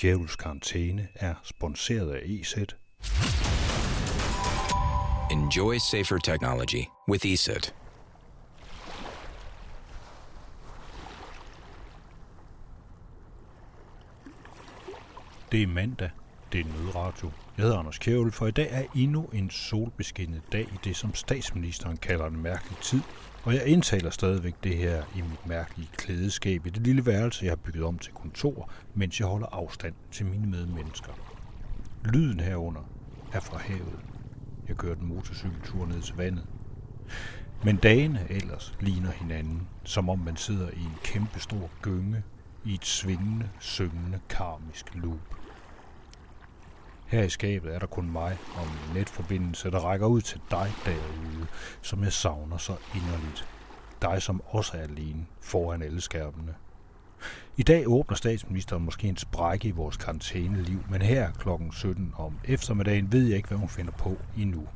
Kjævels karantæne er sponsoreret af EZ. Enjoy safer technology with ESET. Det er mandag. Det er Nødradio. Jeg hedder Anders Kjævel, for i dag er endnu en solbeskinnet dag i det, som statsministeren kalder en mærkelig tid. Og jeg indtaler stadigvæk det her i mit mærkelige klædeskab i det lille værelse, jeg har bygget om til kontor, mens jeg holder afstand til mine medmennesker. Lyden herunder er fra havet. Jeg kører en motorcykeltur ned til vandet. Men dagene ellers ligner hinanden, som om man sidder i en kæmpe stor gynge i et svingende, syngende, karmisk loop. Her i skabet er der kun mig og min netforbindelse, der rækker ud til dig derude, som jeg savner så inderligt. Dig, som også er alene foran alle skærmene. I dag åbner statsministeren måske en sprække i vores karantæneliv, men her kl. 17 om eftermiddagen ved jeg ikke, hvad hun finder på endnu.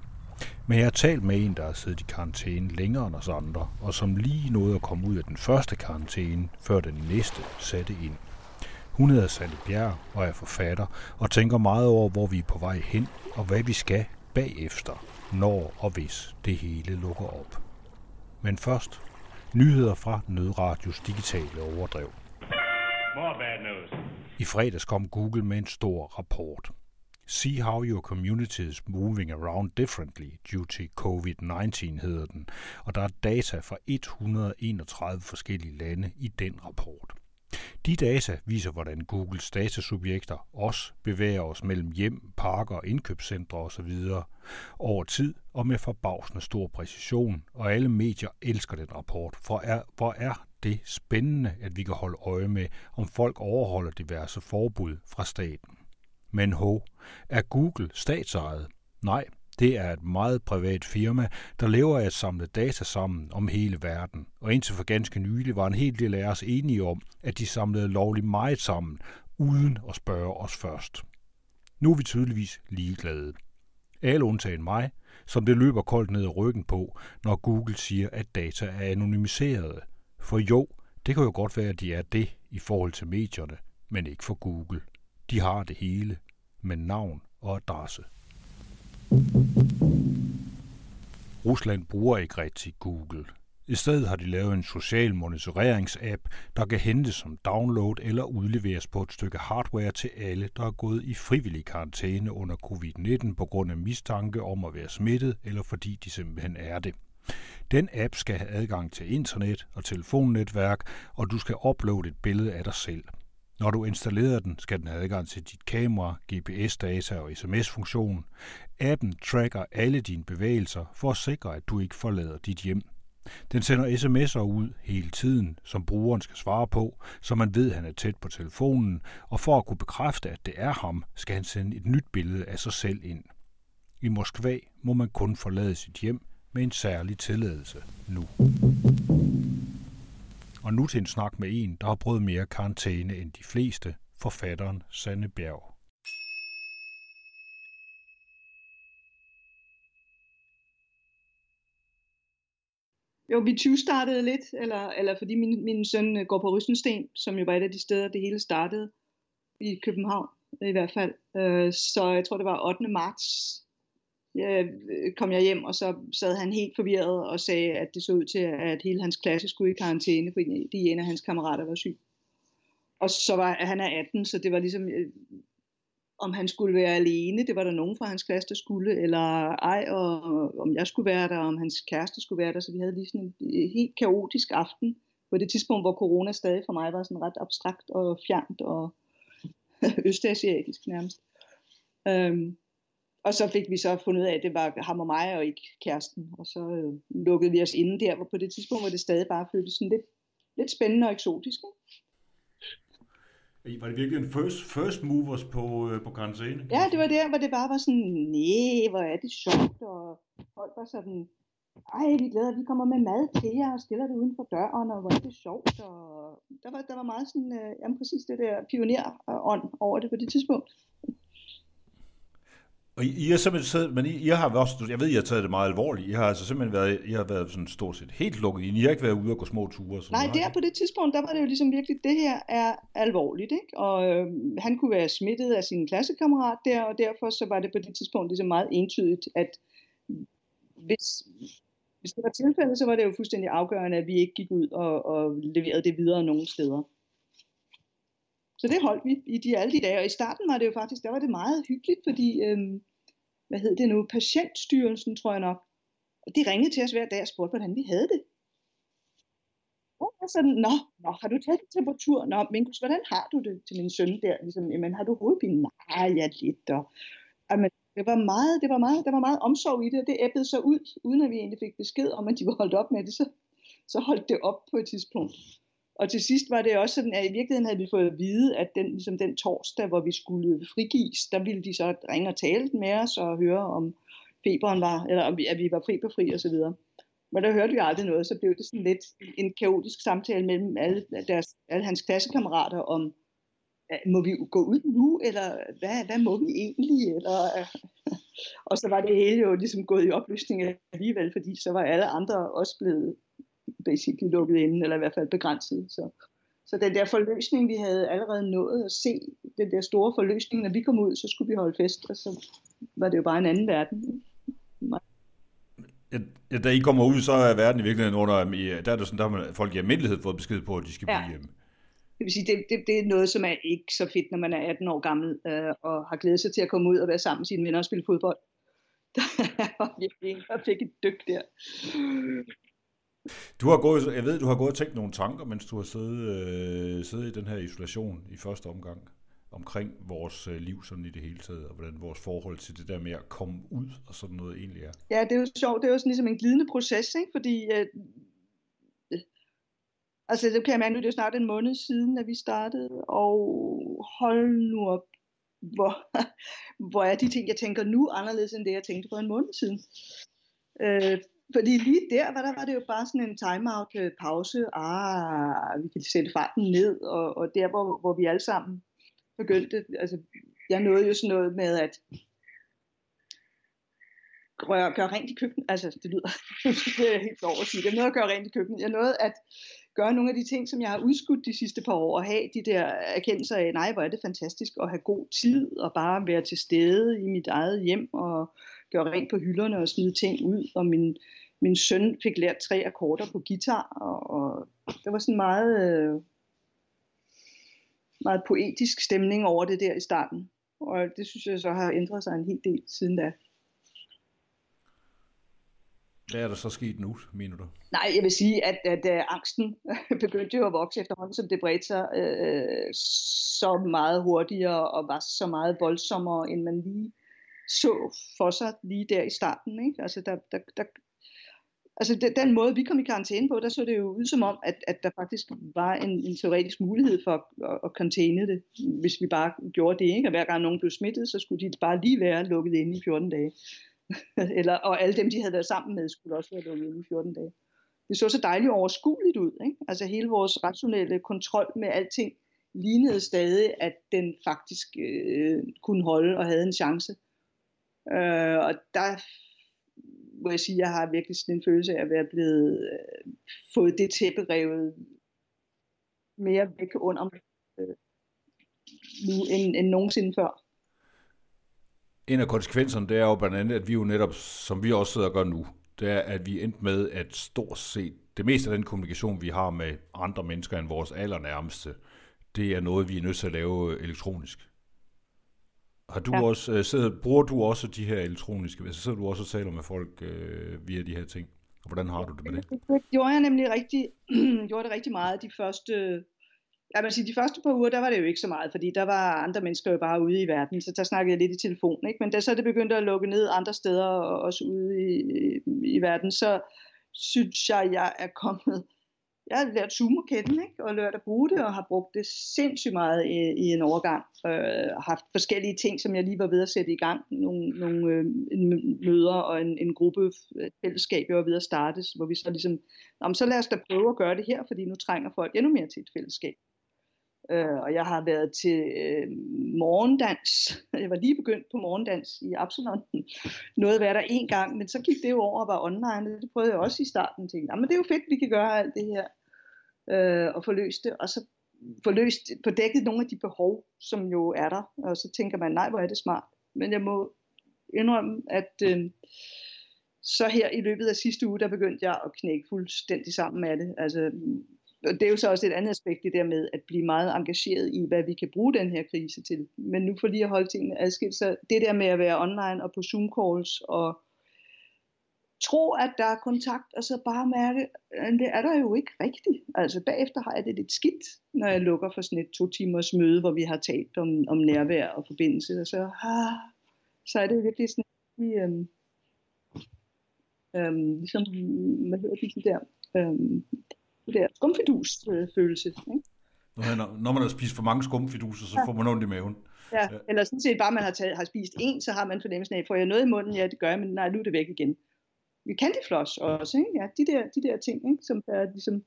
Men jeg har talt med en, der har siddet i karantæne længere end os andre, og som lige nåede at komme ud af den første karantæne, før den næste satte ind. Hun hedder Sande Bjerg og er forfatter og tænker meget over, hvor vi er på vej hen og hvad vi skal bagefter, når og hvis det hele lukker op. Men først nyheder fra Nødradios digitale overdrev. More bad news. I fredags kom Google med en stor rapport. See how your community is moving around differently due to COVID-19 hedder den, og der er data fra 131 forskellige lande i den rapport. De data viser, hvordan Googles datasubjekter også bevæger os mellem hjem, parker, indkøbscentre osv. over tid og med forbavsende stor præcision, og alle medier elsker den rapport, for er, hvor er det spændende, at vi kan holde øje med, om folk overholder diverse forbud fra staten. Men ho, er Google statsejet? Nej, det er et meget privat firma, der lever af at samle data sammen om hele verden. Og indtil for ganske nylig var en hel del af os enige om, at de samlede lovligt meget sammen, uden at spørge os først. Nu er vi tydeligvis ligeglade. Alle undtagen mig, som det løber koldt ned ad ryggen på, når Google siger, at data er anonymiserede. For jo, det kan jo godt være, at de er det i forhold til medierne, men ikke for Google. De har det hele, med navn og adresse. Rusland bruger ikke rigtig Google. I stedet har de lavet en social monitoreringsapp, der kan hentes som download eller udleveres på et stykke hardware til alle, der er gået i frivillig karantæne under covid-19 på grund af mistanke om at være smittet eller fordi de simpelthen er det. Den app skal have adgang til internet og telefonnetværk, og du skal uploade et billede af dig selv. Når du installerer den, skal den have adgang til dit kamera, GPS-data og sms-funktion. Appen tracker alle dine bevægelser for at sikre, at du ikke forlader dit hjem. Den sender sms'er ud hele tiden, som brugeren skal svare på, så man ved, at han er tæt på telefonen, og for at kunne bekræfte, at det er ham, skal han sende et nyt billede af sig selv ind. I Moskva må man kun forlade sit hjem med en særlig tilladelse nu. Og nu til en snak med en, der har prøvet mere karantæne end de fleste, forfatteren Sanne Bjerg. Jo, vi 20 startede lidt, eller, eller fordi min, min søn øh, går på Rysensten, som jo var et af de steder, det hele startede i København i hvert fald. Øh, så jeg tror, det var 8. marts, øh, kom jeg hjem, og så sad han helt forvirret og sagde, at det så ud til, at hele hans klasse skulle i karantæne, fordi en af hans kammerater var syg. Og så var han er 18, så det var ligesom, øh, om han skulle være alene, det var der nogen fra hans klasse, der skulle, eller ej, og om jeg skulle være der, om hans kæreste skulle være der, så vi havde lige sådan en øh, helt kaotisk aften, på det tidspunkt, hvor corona stadig for mig var sådan ret abstrakt og fjernt og østasiatisk nærmest. Øhm, og så fik vi så fundet ud af, at det var ham og mig, og ikke kæresten. Og så øh, lukkede vi os inde der, hvor på det tidspunkt, hvor det stadig bare føltes sådan lidt, lidt spændende og eksotisk. Ikke? Var det virkelig en first, first movers på, øh, på karantæne? Ja, det var der, hvor det bare var sådan, nej, hvor er det sjovt, og folk var sådan, ej, vi glæder, vi kommer med mad til jer og stiller det uden for døren, og hvor er det sjovt, og der var, der var meget sådan, øh, jamen præcis det der pionerånd over det på det tidspunkt. Og I, I har simpelthen men I, I har også, jeg ved, I har taget det meget alvorligt. I har altså simpelthen været, I har været sådan stort set helt lukket ind. I har ikke været ude og gå små ture. Så Nej, der på det tidspunkt, der var det jo ligesom virkelig, det her er alvorligt, ikke? Og øh, han kunne være smittet af sin klassekammerat der, og derfor så var det på det tidspunkt ligesom meget entydigt, at hvis, hvis det var tilfældet, så var det jo fuldstændig afgørende, at vi ikke gik ud og, og leverede det videre nogen steder. Så det holdt vi i de, alle de dage, og i starten var det jo faktisk, der var det meget hyggeligt, fordi, øhm, hvad hed det nu, patientstyrelsen tror jeg nok, og de ringede til os hver dag og spurgte, hvordan vi havde det. Og jeg sådan, nå, nå, har du taget temperatur? Nå, Minkus, hvordan har du det til min søn der? Ligesom, jamen, har du hovedpine? Nej, ja, lidt. Og, jamen, det var meget, det var meget, der var meget omsorg i det, og det æbbede så ud, uden at vi egentlig fik besked om, at de var holdt op med det, så, så holdt det op på et tidspunkt. Og til sidst var det også sådan, at i virkeligheden havde vi fået at vide, at den, ligesom den torsdag, hvor vi skulle frigives, der ville de så ringe og tale med os og høre, om feberen var, eller om vi, at vi var feberfri og så videre. Men der hørte vi aldrig noget, så blev det sådan lidt en kaotisk samtale mellem alle, deres, alle hans klassekammerater om, må vi gå ud nu, eller hvad, hvad må vi egentlig? Eller, og så var det hele jo ligesom gået i opløsning alligevel, fordi så var alle andre også blevet basically lukket inde, eller i hvert fald begrænset. Så, så den der forløsning, vi havde allerede nået at se, den der store forløsning, når vi kom ud, så skulle vi holde fest, og så var det jo bare en anden verden. Ja, da I kommer ud, så er verden i virkeligheden under, der er det sådan, der har folk i almindelighed fået besked på, at de skal ja. blive hjemme. Det vil sige, det, det, det er noget, som er ikke så fedt, når man er 18 år gammel, øh, og har glædet sig til at komme ud og være sammen med sine venner og spille fodbold. Der var virkelig en, der fik et dyk der. Du har gået, jeg ved, du har gået og tænkt nogle tanker, mens du har siddet, øh, siddet i den her isolation i første omgang, omkring vores øh, liv sådan i det hele taget, og hvordan vores forhold til det der med at komme ud og sådan noget egentlig er. Ja, det er jo sjovt. Det er jo sådan ligesom en glidende proces, ikke? fordi øh, altså det kan man nu, det er snart en måned siden, at vi startede, og hold nu op, hvor, hvor er de ting, jeg tænker nu anderledes end det, jeg tænkte for en måned siden. Øh, fordi lige der var, der var det jo bare sådan en time-out øh, pause. Ah, vi kan sætte farten ned, og, og der hvor, hvor vi alle sammen begyndte, altså jeg nåede jo sådan noget med at gøre, gøre rent i køkkenet, altså det lyder, det er helt over at sige, det er noget at gøre rent i køkkenet. Jeg nåede at gøre nogle af de ting, som jeg har udskudt de sidste par år, og have de der erkendelser af, nej, hvor er det fantastisk at have god tid, og bare være til stede i mit eget hjem, og gøre rent på hylderne og smide ting ud, og min, min søn fik lært tre akkorder på guitar, og, og det var sådan meget, øh, meget poetisk stemning over det der i starten. Og det synes jeg så har ændret sig en hel del siden da. Hvad er der så sket nu, mener du? Nej, jeg vil sige, at, at, at angsten begyndte jo at vokse efterhånden, som det bredte sig øh, så meget hurtigere og var så meget voldsommere, end man lige så for sig lige der i starten. Ikke? Altså, der, der, der, altså den, den måde, vi kom i karantæne på, der så det jo ud som om, at, at der faktisk var en, en teoretisk mulighed for at, at, at containe det, hvis vi bare gjorde det. Ikke? Og hver gang nogen blev smittet, så skulle de bare lige være lukket inde i 14 dage. Eller, og alle dem, de havde været sammen med, skulle også være lukket inde i 14 dage. Det så så dejligt overskueligt ud. Ikke? Altså hele vores rationelle kontrol med alting lignede stadig, at den faktisk øh, kunne holde og havde en chance. Øh, og der må jeg sige, at jeg har virkelig sådan en følelse af at være blevet øh, fået det tæppe revet mere væk under mig øh, nu end, end nogensinde før. En af konsekvenserne, det er jo blandt andet, at vi jo netop, som vi også sidder og gør nu, det er, at vi endte med, at stort set det meste af den kommunikation, vi har med andre mennesker end vores allernærmeste, det er noget, vi er nødt til at lave elektronisk. Har du ja. også, øh, sidder, bruger du også de her elektroniske, altså sidder du også og taler med folk øh, via de her ting? Og hvordan har du det med det? Det gjorde jeg nemlig rigtig, gjorde det rigtig meget de første, jeg vil sige, de første par uger, der var det jo ikke så meget, fordi der var andre mennesker jo bare ude i verden, så der snakkede jeg lidt i telefon, ikke? men da så det begyndte at lukke ned andre steder, og også ude i, i, i verden, så synes jeg, jeg er kommet jeg har lært Zoom-ketten, ikke? og lært at bruge det, og har brugt det sindssygt meget i, i en overgang. Øh, haft forskellige ting, som jeg lige var ved at sætte i gang. Nogle, nogle øh, møder og en, en gruppe øh, fællesskab, jeg var ved at starte, hvor vi så ligesom, så lad os da prøve at gøre det her, fordi nu trænger folk endnu mere til et fællesskab. Øh, og jeg har været til øh, morgendans. Jeg var lige begyndt på morgendans i Absalon. Noget var der en gang, men så gik det jo over og var online. Det prøvede jeg også i starten. Tænkte, men det er jo fedt, vi kan gøre alt det her. Øh, og få løst det. Og så få løst, på dækket nogle af de behov, som jo er der. Og så tænker man, nej, hvor er det smart. Men jeg må indrømme, at øh, så her i løbet af sidste uge, der begyndte jeg at knække fuldstændig sammen med det. Altså, det er jo så også et andet aspekt, det der med at blive meget engageret i, hvad vi kan bruge den her krise til. Men nu for lige at holde tingene adskilt, så det der med at være online og på Zoom-calls og tro, at der er kontakt, og så bare mærke, at det er der jo ikke rigtigt. Altså bagefter har jeg det lidt skidt, når jeg lukker for sådan et to timers møde, hvor vi har talt om, om nærvær og forbindelse, og så, ah, så er det virkelig sådan, øhm, øhm, ligesom, hvad hedder det der, øhm, det der skumfidus-følelse. Ikke? Når, når man har spist for mange skumfiduser, så ja. får man ondt i maven. Ja, ja. eller sådan set bare, man har, taget, har spist en, så har man fornemmelsen af, får jeg noget i munden? Ja, det gør jeg, men nej, nu er det væk igen. Vi kan det floss også, ikke? Ja, de der, de der ting, ikke? som er ligesom,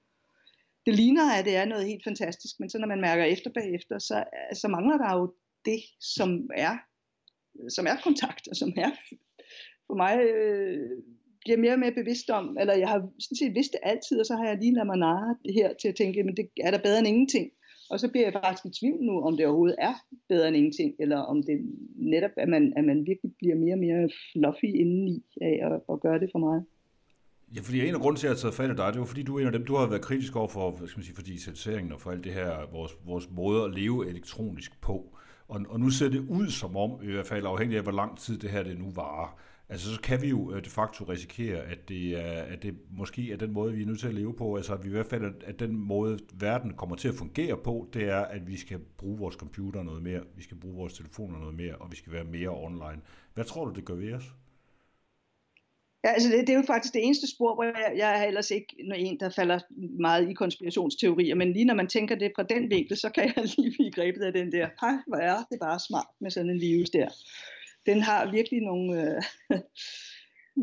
det ligner, at det er noget helt fantastisk, men så når man mærker efter bagefter, så, så mangler der jo det, som er, som er kontakt, og som er for mig øh, bliver mere og mere bevidst om, eller jeg har sådan set vidst det altid, og så har jeg lige ladet mig narre det her til at tænke, men det er der bedre end ingenting. Og så bliver jeg faktisk i tvivl nu, om det overhovedet er bedre end ingenting, eller om det netop, at man, at man virkelig bliver mere og mere fluffy indeni af at, at gøre det for mig. Ja, fordi en af grunden til, at jeg har taget fat i dig, det var fordi, du er en af dem, du har været kritisk over for, hvad skal man sige, for digitaliseringen og for alt det her, vores, vores måde at leve elektronisk på. Og, og nu ser det ud som om, i hvert fald afhængig af, hvor lang tid det her det nu varer, Altså så kan vi jo øh, de facto risikere, at det, er, at det måske er den måde, vi er nødt til at leve på. Altså at vi i hvert fald, at den måde, verden kommer til at fungere på, det er, at vi skal bruge vores computer noget mere, vi skal bruge vores telefoner noget mere, og vi skal være mere online. Hvad tror du, det gør ved os? Ja, altså det, det er jo faktisk det eneste spor, hvor jeg, jeg er ellers ikke en, der falder meget i konspirationsteorier, men lige når man tænker det fra den vinkel, så kan jeg lige blive grebet af den der, hej, hvor er det bare smart med sådan en virus der den har virkelig nogle, øh,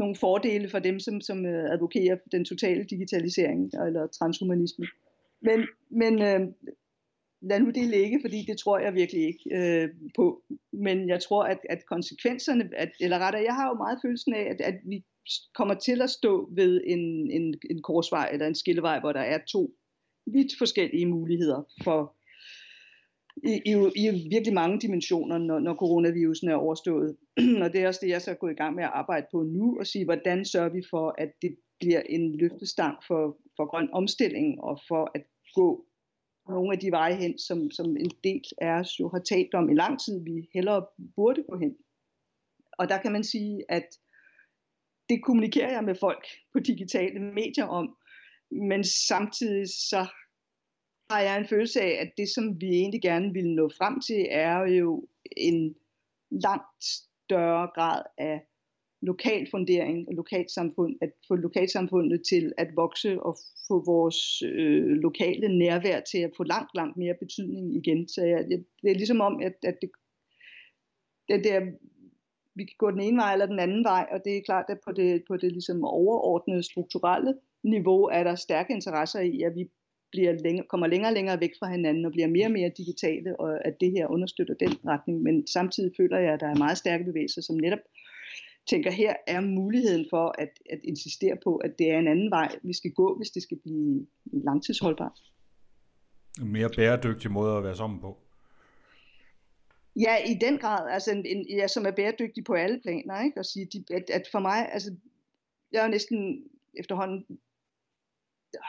nogle fordele for dem, som, som øh, advokerer den totale digitalisering eller transhumanisme. Men, men øh, lad nu det ligge, fordi det tror jeg virkelig ikke øh, på. Men jeg tror, at, at konsekvenserne, at, eller rettere, jeg har jo meget følelsen af, at, at vi kommer til at stå ved en, en, en korsvej eller en skillevej, hvor der er to vidt forskellige muligheder for i, i, i virkelig mange dimensioner, når, når coronavirusen er overstået. og det er også det, jeg så er gået i gang med at arbejde på nu, og sige, hvordan sørger vi for, at det bliver en løftestang for, for grøn omstilling, og for at gå nogle af de veje hen, som, som en del af os jo har talt om i lang tid, vi hellere burde gå hen. Og der kan man sige, at det kommunikerer jeg med folk på digitale medier om, men samtidig så har jeg en følelse af, at det, som vi egentlig gerne vil nå frem til, er jo en langt større grad af lokal fundering og lokalsamfund, at få lokalsamfundet til at vokse og få vores øh, lokale nærvær til at få langt, langt mere betydning igen. Så jeg, jeg, det er ligesom om, at, at det, det der, vi kan gå den ene vej eller den anden vej, og det er klart, at på det, på det ligesom overordnede strukturelle niveau er der stærke interesser i, at vi bliver længere, kommer længere og længere væk fra hinanden og bliver mere og mere digitale, og at det her understøtter den retning. Men samtidig føler jeg, at der er meget stærke bevægelser, som netop tænker, her er muligheden for at, at insistere på, at det er en anden vej, vi skal gå, hvis det skal blive langtidsholdbart. En mere bæredygtig måde at være sammen på. Ja, i den grad, altså en, en, ja, som er bæredygtig på alle planer, ikke? Og sige, de, at, at for mig, altså, jeg er jo næsten efterhånden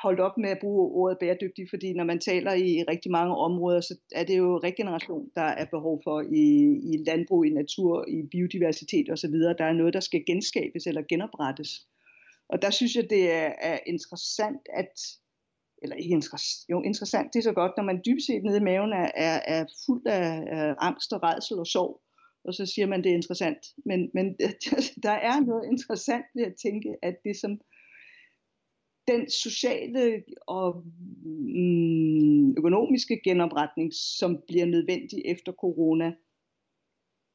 holdt op med at bruge ordet bæredygtig, fordi når man taler i rigtig mange områder, så er det jo regeneration, der er behov for i, i landbrug, i natur, i biodiversitet osv. Der er noget, der skal genskabes eller genoprettes. Og der synes jeg, det er, er interessant, at eller ikke interessant, jo interessant, det er så godt, når man dybest set nede i maven er, er, er fuld af, af angst og redsel og sorg, og så siger man, det er interessant. Men, men der er noget interessant ved at tænke, at det som den sociale og mm, økonomiske genopretning, som bliver nødvendig efter corona,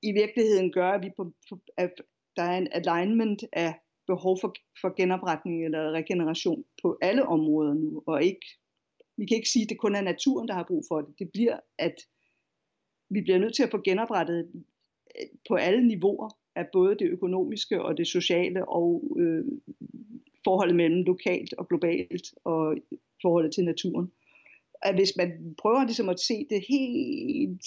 i virkeligheden gør, at, vi på, at der er en alignment af behov for, for genopretning eller regeneration på alle områder nu, og ikke vi kan ikke sige, at det kun er naturen, der har brug for det. Det bliver, at vi bliver nødt til at få genoprettet øh, på alle niveauer af både det økonomiske og det sociale og øh, forholdet mellem lokalt og globalt og forholdet til naturen. At hvis man prøver ligesom at se det helt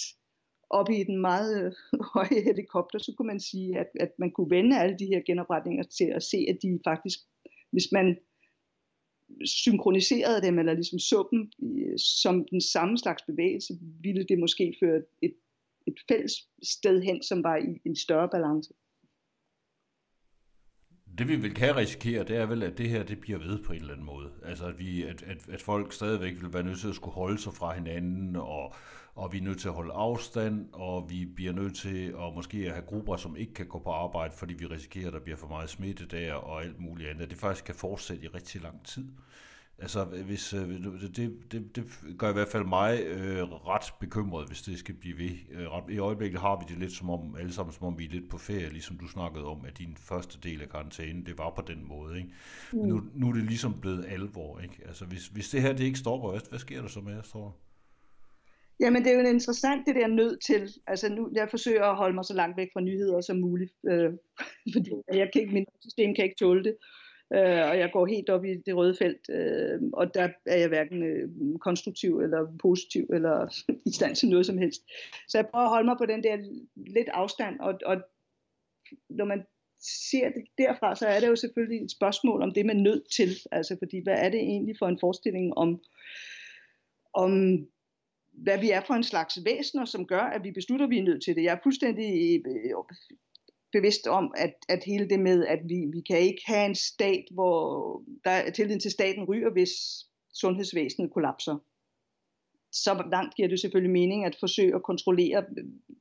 op i den meget høje helikopter, så kunne man sige, at, at man kunne vende alle de her genopretninger til at se, at de faktisk, hvis man synkroniserede dem, eller ligesom så dem som den samme slags bevægelse, ville det måske føre et, et fælles sted hen, som var i en større balance det vi vil kan risikere, det er vel, at det her det bliver ved på en eller anden måde. Altså at, vi, at, at, at folk stadigvæk vil være nødt til at skulle holde sig fra hinanden, og, og vi er nødt til at holde afstand, og vi bliver nødt til at måske at have grupper, som ikke kan gå på arbejde, fordi vi risikerer, at der bliver for meget smitte der, og alt muligt andet. Det faktisk kan fortsætte i rigtig lang tid. Altså, hvis, øh, det, det, det gør i hvert fald mig øh, ret bekymret, hvis det skal blive ved. Øh, I øjeblikket har vi det lidt som om, alle sammen som om vi er lidt på ferie, ligesom du snakkede om, at din første del af karantænen, det var på den måde. Ikke? Mm. Men nu, nu er det ligesom blevet alvor. Ikke? Altså, hvis, hvis det her det ikke stopper, hvad, hvad sker der så med os, tror Jamen, det er jo interessant, det der nød til. Altså, nu, jeg forsøger at holde mig så langt væk fra nyheder som muligt, øh, fordi jeg kan ikke, min system kan ikke tåle det øh, Øh, og jeg går helt op i det røde felt, øh, og der er jeg hverken øh, konstruktiv eller positiv eller i stand til noget som helst. Så jeg prøver at holde mig på den der lidt afstand, og, og når man ser det derfra, så er det jo selvfølgelig et spørgsmål om det man er nødt til, altså fordi hvad er det egentlig for en forestilling om, om hvad vi er for en slags væsener, som gør, at vi beslutter, at vi er nødt til det. Jeg er fuldstændig øh, bevidst om, at, at hele det med, at vi, vi kan ikke have en stat, hvor der tilliden til staten ryger, hvis sundhedsvæsenet kollapser. Så langt giver det selvfølgelig mening at forsøge at kontrollere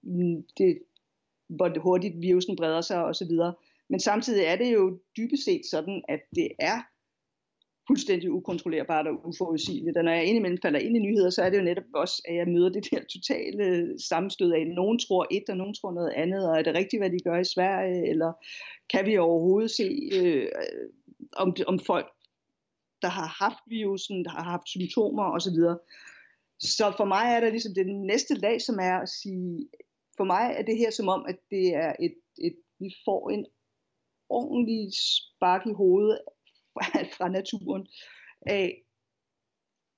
mm, det, hvor hurtigt virusen breder sig osv. Men samtidig er det jo dybest set sådan, at det er fuldstændig ukontrollerbart og uforudsigeligt. Og når jeg indimellem falder ind i nyheder, så er det jo netop også, at jeg møder det der totale sammenstød af, at nogen tror et, og nogen tror noget andet, og er det rigtigt, hvad de gør i Sverige, eller kan vi overhovedet se, øh, om, om folk, der har haft virusen, der har haft symptomer osv. Så for mig er der ligesom det næste lag, som er at sige, for mig er det her som om, at det er et, et vi får en ordentlig spark i hovedet fra naturen af,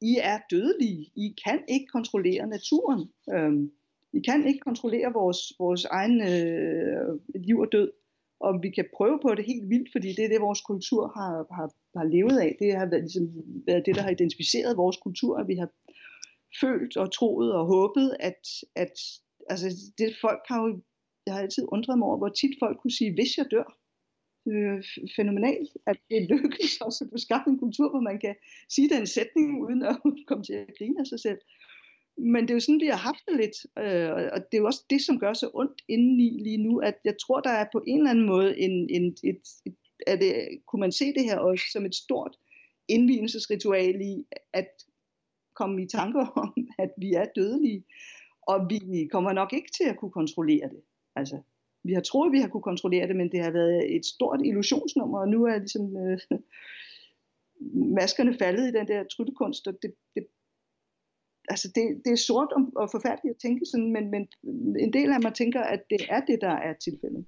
I er dødelige. I kan ikke kontrollere naturen. Øhm, I kan ikke kontrollere vores, vores egen øh, liv og død. Og vi kan prøve på det helt vildt, fordi det er det, vores kultur har, har, har levet af. Det har været, ligesom, været det, der har identificeret vores kultur, at vi har følt og troet og håbet, at, at altså, det folk har jo, jeg har altid undret mig over, hvor tit folk kunne sige, hvis jeg dør, øh, fænomenalt, at det lykkes også at få skabt en kultur, hvor man kan sige den sætning, uden at komme til at grine af sig selv. Men det er jo sådan, vi har haft det lidt, øh, og det er jo også det, som gør så ondt indeni lige nu, at jeg tror, der er på en eller anden måde en, en, et, et, at det, kunne man se det her også som et stort indvielsesritual i, at komme i tanker om, at vi er dødelige, og vi kommer nok ikke til at kunne kontrollere det. Altså, vi har troet, vi har kunne kontrollere det, men det har været et stort illusionsnummer, og nu er ligesom øh, maskerne faldet i den der tryllekunst, og det, det, altså det, det er sort og, og forfærdeligt at tænke sådan, men, men en del af mig tænker, at det er det, der er tilfældet.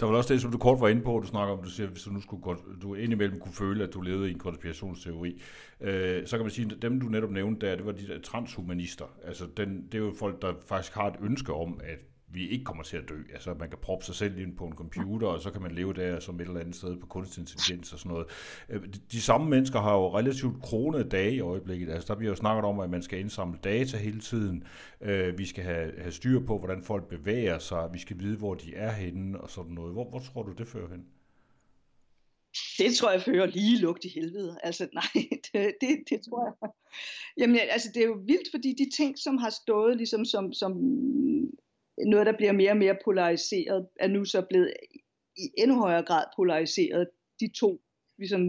Der var også det, som du kort var inde på, du snakker om, du siger, hvis du nu skulle du indimellem kunne føle, at du levede i en konspirationsteori, øh, så kan man sige, at dem du netop nævnte der, det var de der transhumanister. Altså den, det er jo folk, der faktisk har et ønske om, at vi ikke kommer til at dø. Altså man kan proppe sig selv ind på en computer, og så kan man leve der som et eller andet sted på kunstig intelligens og sådan noget. Øh, de samme mennesker har jo relativt kronede dage i øjeblikket. Altså der bliver jo snakket om, at man skal indsamle data hele tiden. Øh, vi skal have, have styr på, hvordan folk bevæger sig. Vi skal vide, hvor de er henne og sådan noget. Hvor, hvor tror du, det fører hen? Det tror jeg fører lige lugt i helvede. Altså nej, det, det, det tror jeg. Jamen altså det er jo vildt, fordi de ting, som har stået ligesom som, som noget, der bliver mere og mere polariseret, er nu så blevet i endnu højere grad polariseret. De to ligesom,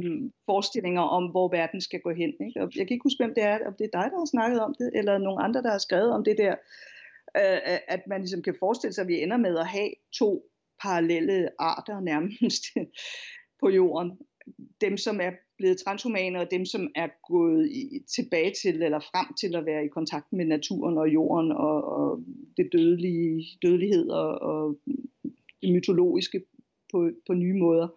forestillinger om, hvor verden skal gå hen. Ikke? Og jeg kan ikke huske, hvem det er, om det er dig, der har snakket om det, eller nogen andre, der har skrevet om det der, øh, at man ligesom kan forestille sig, at vi ender med at have to parallelle arter nærmest på jorden. Dem, som er blevet transhumane, og dem, som er gået i, tilbage til eller frem til at være i kontakt med naturen og jorden og, og det dødelige, dødelighed og, og det mytologiske på, på nye måder.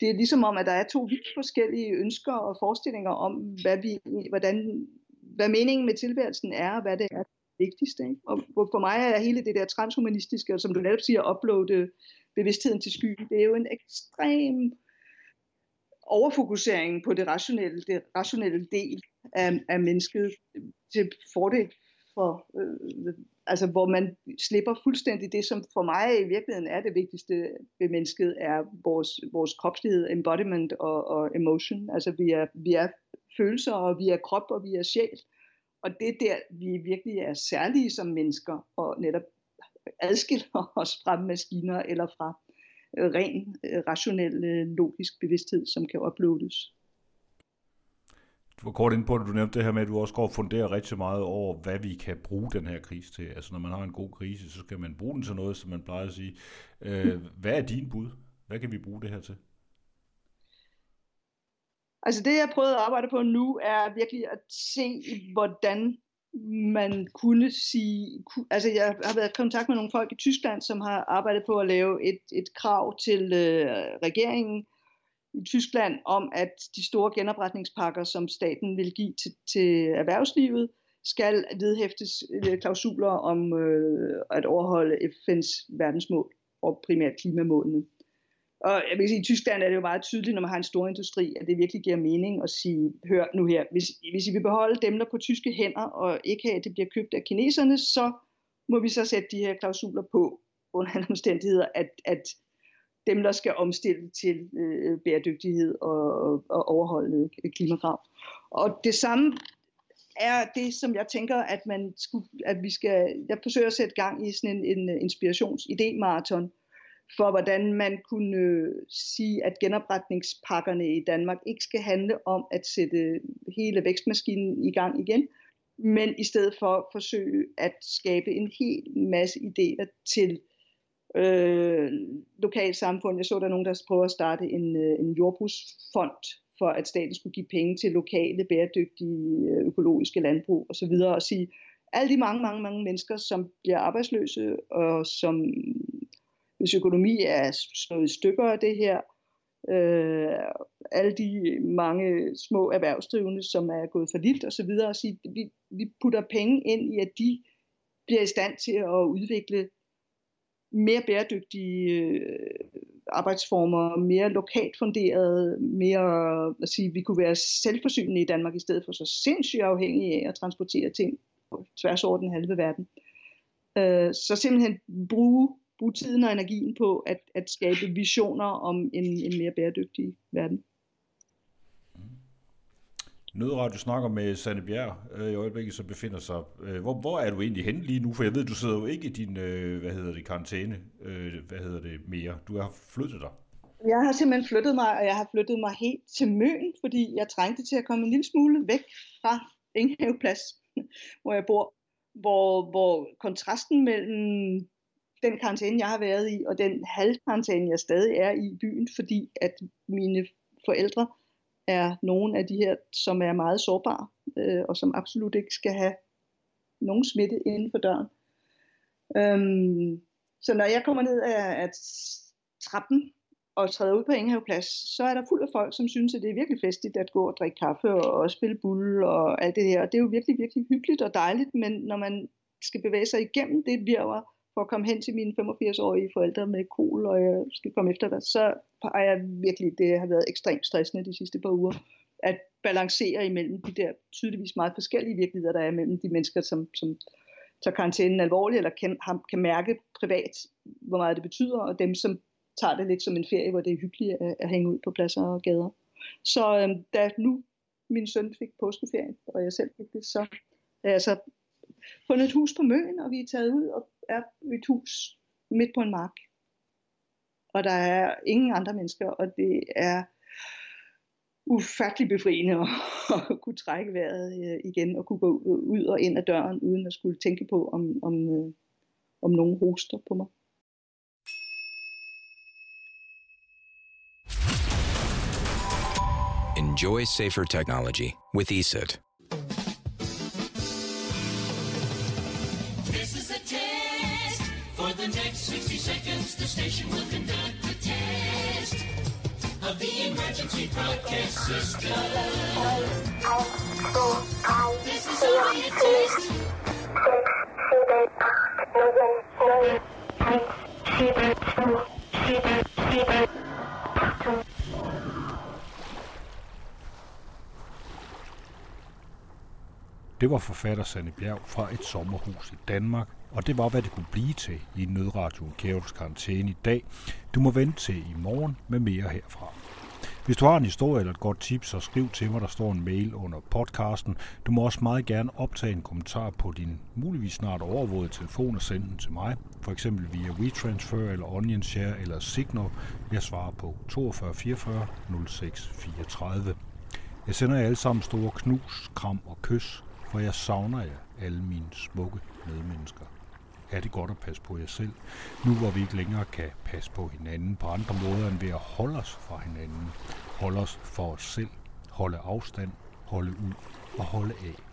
Det er ligesom om, at der er to vidt forskellige ønsker og forestillinger om, hvad, vi, hvordan, hvad meningen med tilværelsen er, og hvad det er det vigtigste. Ikke? Og for mig er hele det der transhumanistiske, og som du netop siger, uploade bevidstheden til skyen, det er jo en ekstrem overfokusering på det rationelle, det rationelle del af, af mennesket til fordel for, øh, altså hvor man slipper fuldstændig det, som for mig i virkeligheden er det vigtigste ved mennesket, er vores, vores kropslighed, embodiment og, og emotion. Altså vi er, vi er følelser, og vi er krop, og vi er sjæl. Og det er der, vi virkelig er særlige som mennesker, og netop adskiller os fra maskiner eller fra ren, øh, rationel, øh, logisk bevidsthed, som kan uploades. Du var kort ind på det, du nævnte det her med, at du også går og funderer rigtig meget over, hvad vi kan bruge den her krise til. Altså når man har en god krise, så skal man bruge den til noget, som man plejer at sige. Øh, hvad er din bud? Hvad kan vi bruge det her til? Altså det, jeg prøvede at arbejde på nu, er virkelig at se, hvordan man kunne sige, altså jeg har været i kontakt med nogle folk i Tyskland, som har arbejdet på at lave et, et krav til øh, regeringen i Tyskland om, at de store genopretningspakker, som staten vil give til, til erhvervslivet, skal vedhæftes øh, klausuler om øh, at overholde FN's verdensmål og primært klimamålene. Og jeg vil sige, i Tyskland er det jo meget tydeligt, når man har en stor industri, at det virkelig giver mening at sige, hør nu her, hvis, hvis I vil beholde dem, der på tyske hænder, og ikke have, at det bliver købt af kineserne, så må vi så sætte de her klausuler på, under andre omstændigheder, at, at dem, der skal omstille til øh, bæredygtighed og, og overholde klimakrav. Og det samme er det, som jeg tænker, at man skulle, at vi skal, jeg forsøger at sætte gang i sådan en, en inspirations-idé-marathon, for hvordan man kunne øh, sige, at genopretningspakkerne i Danmark ikke skal handle om at sætte hele vækstmaskinen i gang igen, men i stedet for forsøge at skabe en hel masse idéer til øh, lokalsamfund. Jeg så, der er nogen, der prøver at starte en, øh, en jordbrugsfond for at staten skulle give penge til lokale, bæredygtige, øh, økologiske landbrug osv. Og sige, alle de mange, mange, mange mennesker, som bliver arbejdsløse, og som hvis økonomi er slået i stykker af det her, øh, alle de mange små erhvervsdrivende, som er gået for lidt og så videre, og sige, vi, vi putter penge ind i, at de bliver i stand til at udvikle mere bæredygtige øh, arbejdsformer, mere lokalt funderede, mere, at sige, vi kunne være selvforsynende i Danmark i stedet for så sindssygt afhængige af at transportere ting på tværs over den halve verden. Øh, så simpelthen bruge bruge tiden og energien på at, at skabe visioner om en, en mere bæredygtig verden. Nødradio snakker med Sanne Bjerg øh, i øjeblikket, som befinder sig. Øh, hvor, hvor er du egentlig henne lige nu? For jeg ved, du sidder jo ikke i din, øh, hvad hedder det, karantæne, øh, hvad hedder det, mere. Du har flyttet dig. Jeg har simpelthen flyttet mig, og jeg har flyttet mig helt til Møn, fordi jeg trængte til at komme en lille smule væk fra Ingehaveplads, hvor jeg bor. Hvor, hvor kontrasten mellem den karantæne, jeg har været i, og den halvkarantæne, jeg stadig er i byen, fordi at mine forældre er nogle af de her, som er meget sårbare, øh, og som absolut ikke skal have nogen smitte inden for døren. Øhm, så når jeg kommer ned af, af trappen og træder ud på Ingehaveplads, så er der fuld af folk, som synes, at det er virkelig festligt at gå og drikke kaffe og, og spille bull og alt det her. Og det er jo virkelig, virkelig hyggeligt og dejligt, men når man skal bevæge sig igennem det virvar for at komme hen til mine 85-årige forældre med kol, og jeg skal komme efter dig, så har jeg virkelig, det har været ekstremt stressende de sidste par uger, at balancere imellem de der tydeligvis meget forskellige virkeligheder, der er mellem de mennesker, som, som tager karantænen alvorligt, eller kan, kan mærke privat, hvor meget det betyder, og dem, som tager det lidt som en ferie, hvor det er hyggeligt at, at hænge ud på pladser og gader. Så øhm, da nu min søn fik påskeferie, og jeg selv fik det, så er jeg så fundet et hus på Møn, og vi er taget ud og er et hus midt på en mark. Og der er ingen andre mennesker, og det er ufattelig befriende at, at kunne trække vejret øh, igen og kunne gå ud og ind ad døren, uden at skulle tænke på, om, om, øh, om nogen hoster på mig. Enjoy safer technology with ESET. 60 seconds, the station will conduct a test of the emergency broadcast system. This is only a test. Det var forfatter Sanne Bjerg fra et sommerhus i Danmark, og det var, hvad det kunne blive til i Nødradioen Kævels Karantæne i dag. Du må vente til i morgen med mere herfra. Hvis du har en historie eller et godt tip, så skriv til mig, der står en mail under podcasten. Du må også meget gerne optage en kommentar på din muligvis snart overvågede telefon og sende den til mig. For eksempel via WeTransfer eller OnionShare eller Signal. Jeg svarer på 42 44 06 34. Jeg sender jer alle sammen store knus, kram og kys, for jeg savner jer, alle mine smukke medmennesker. Er det godt at passe på jer selv, nu hvor vi ikke længere kan passe på hinanden på andre måder end ved at holde os fra hinanden. Holde os for os selv, holde afstand, holde ud og holde af.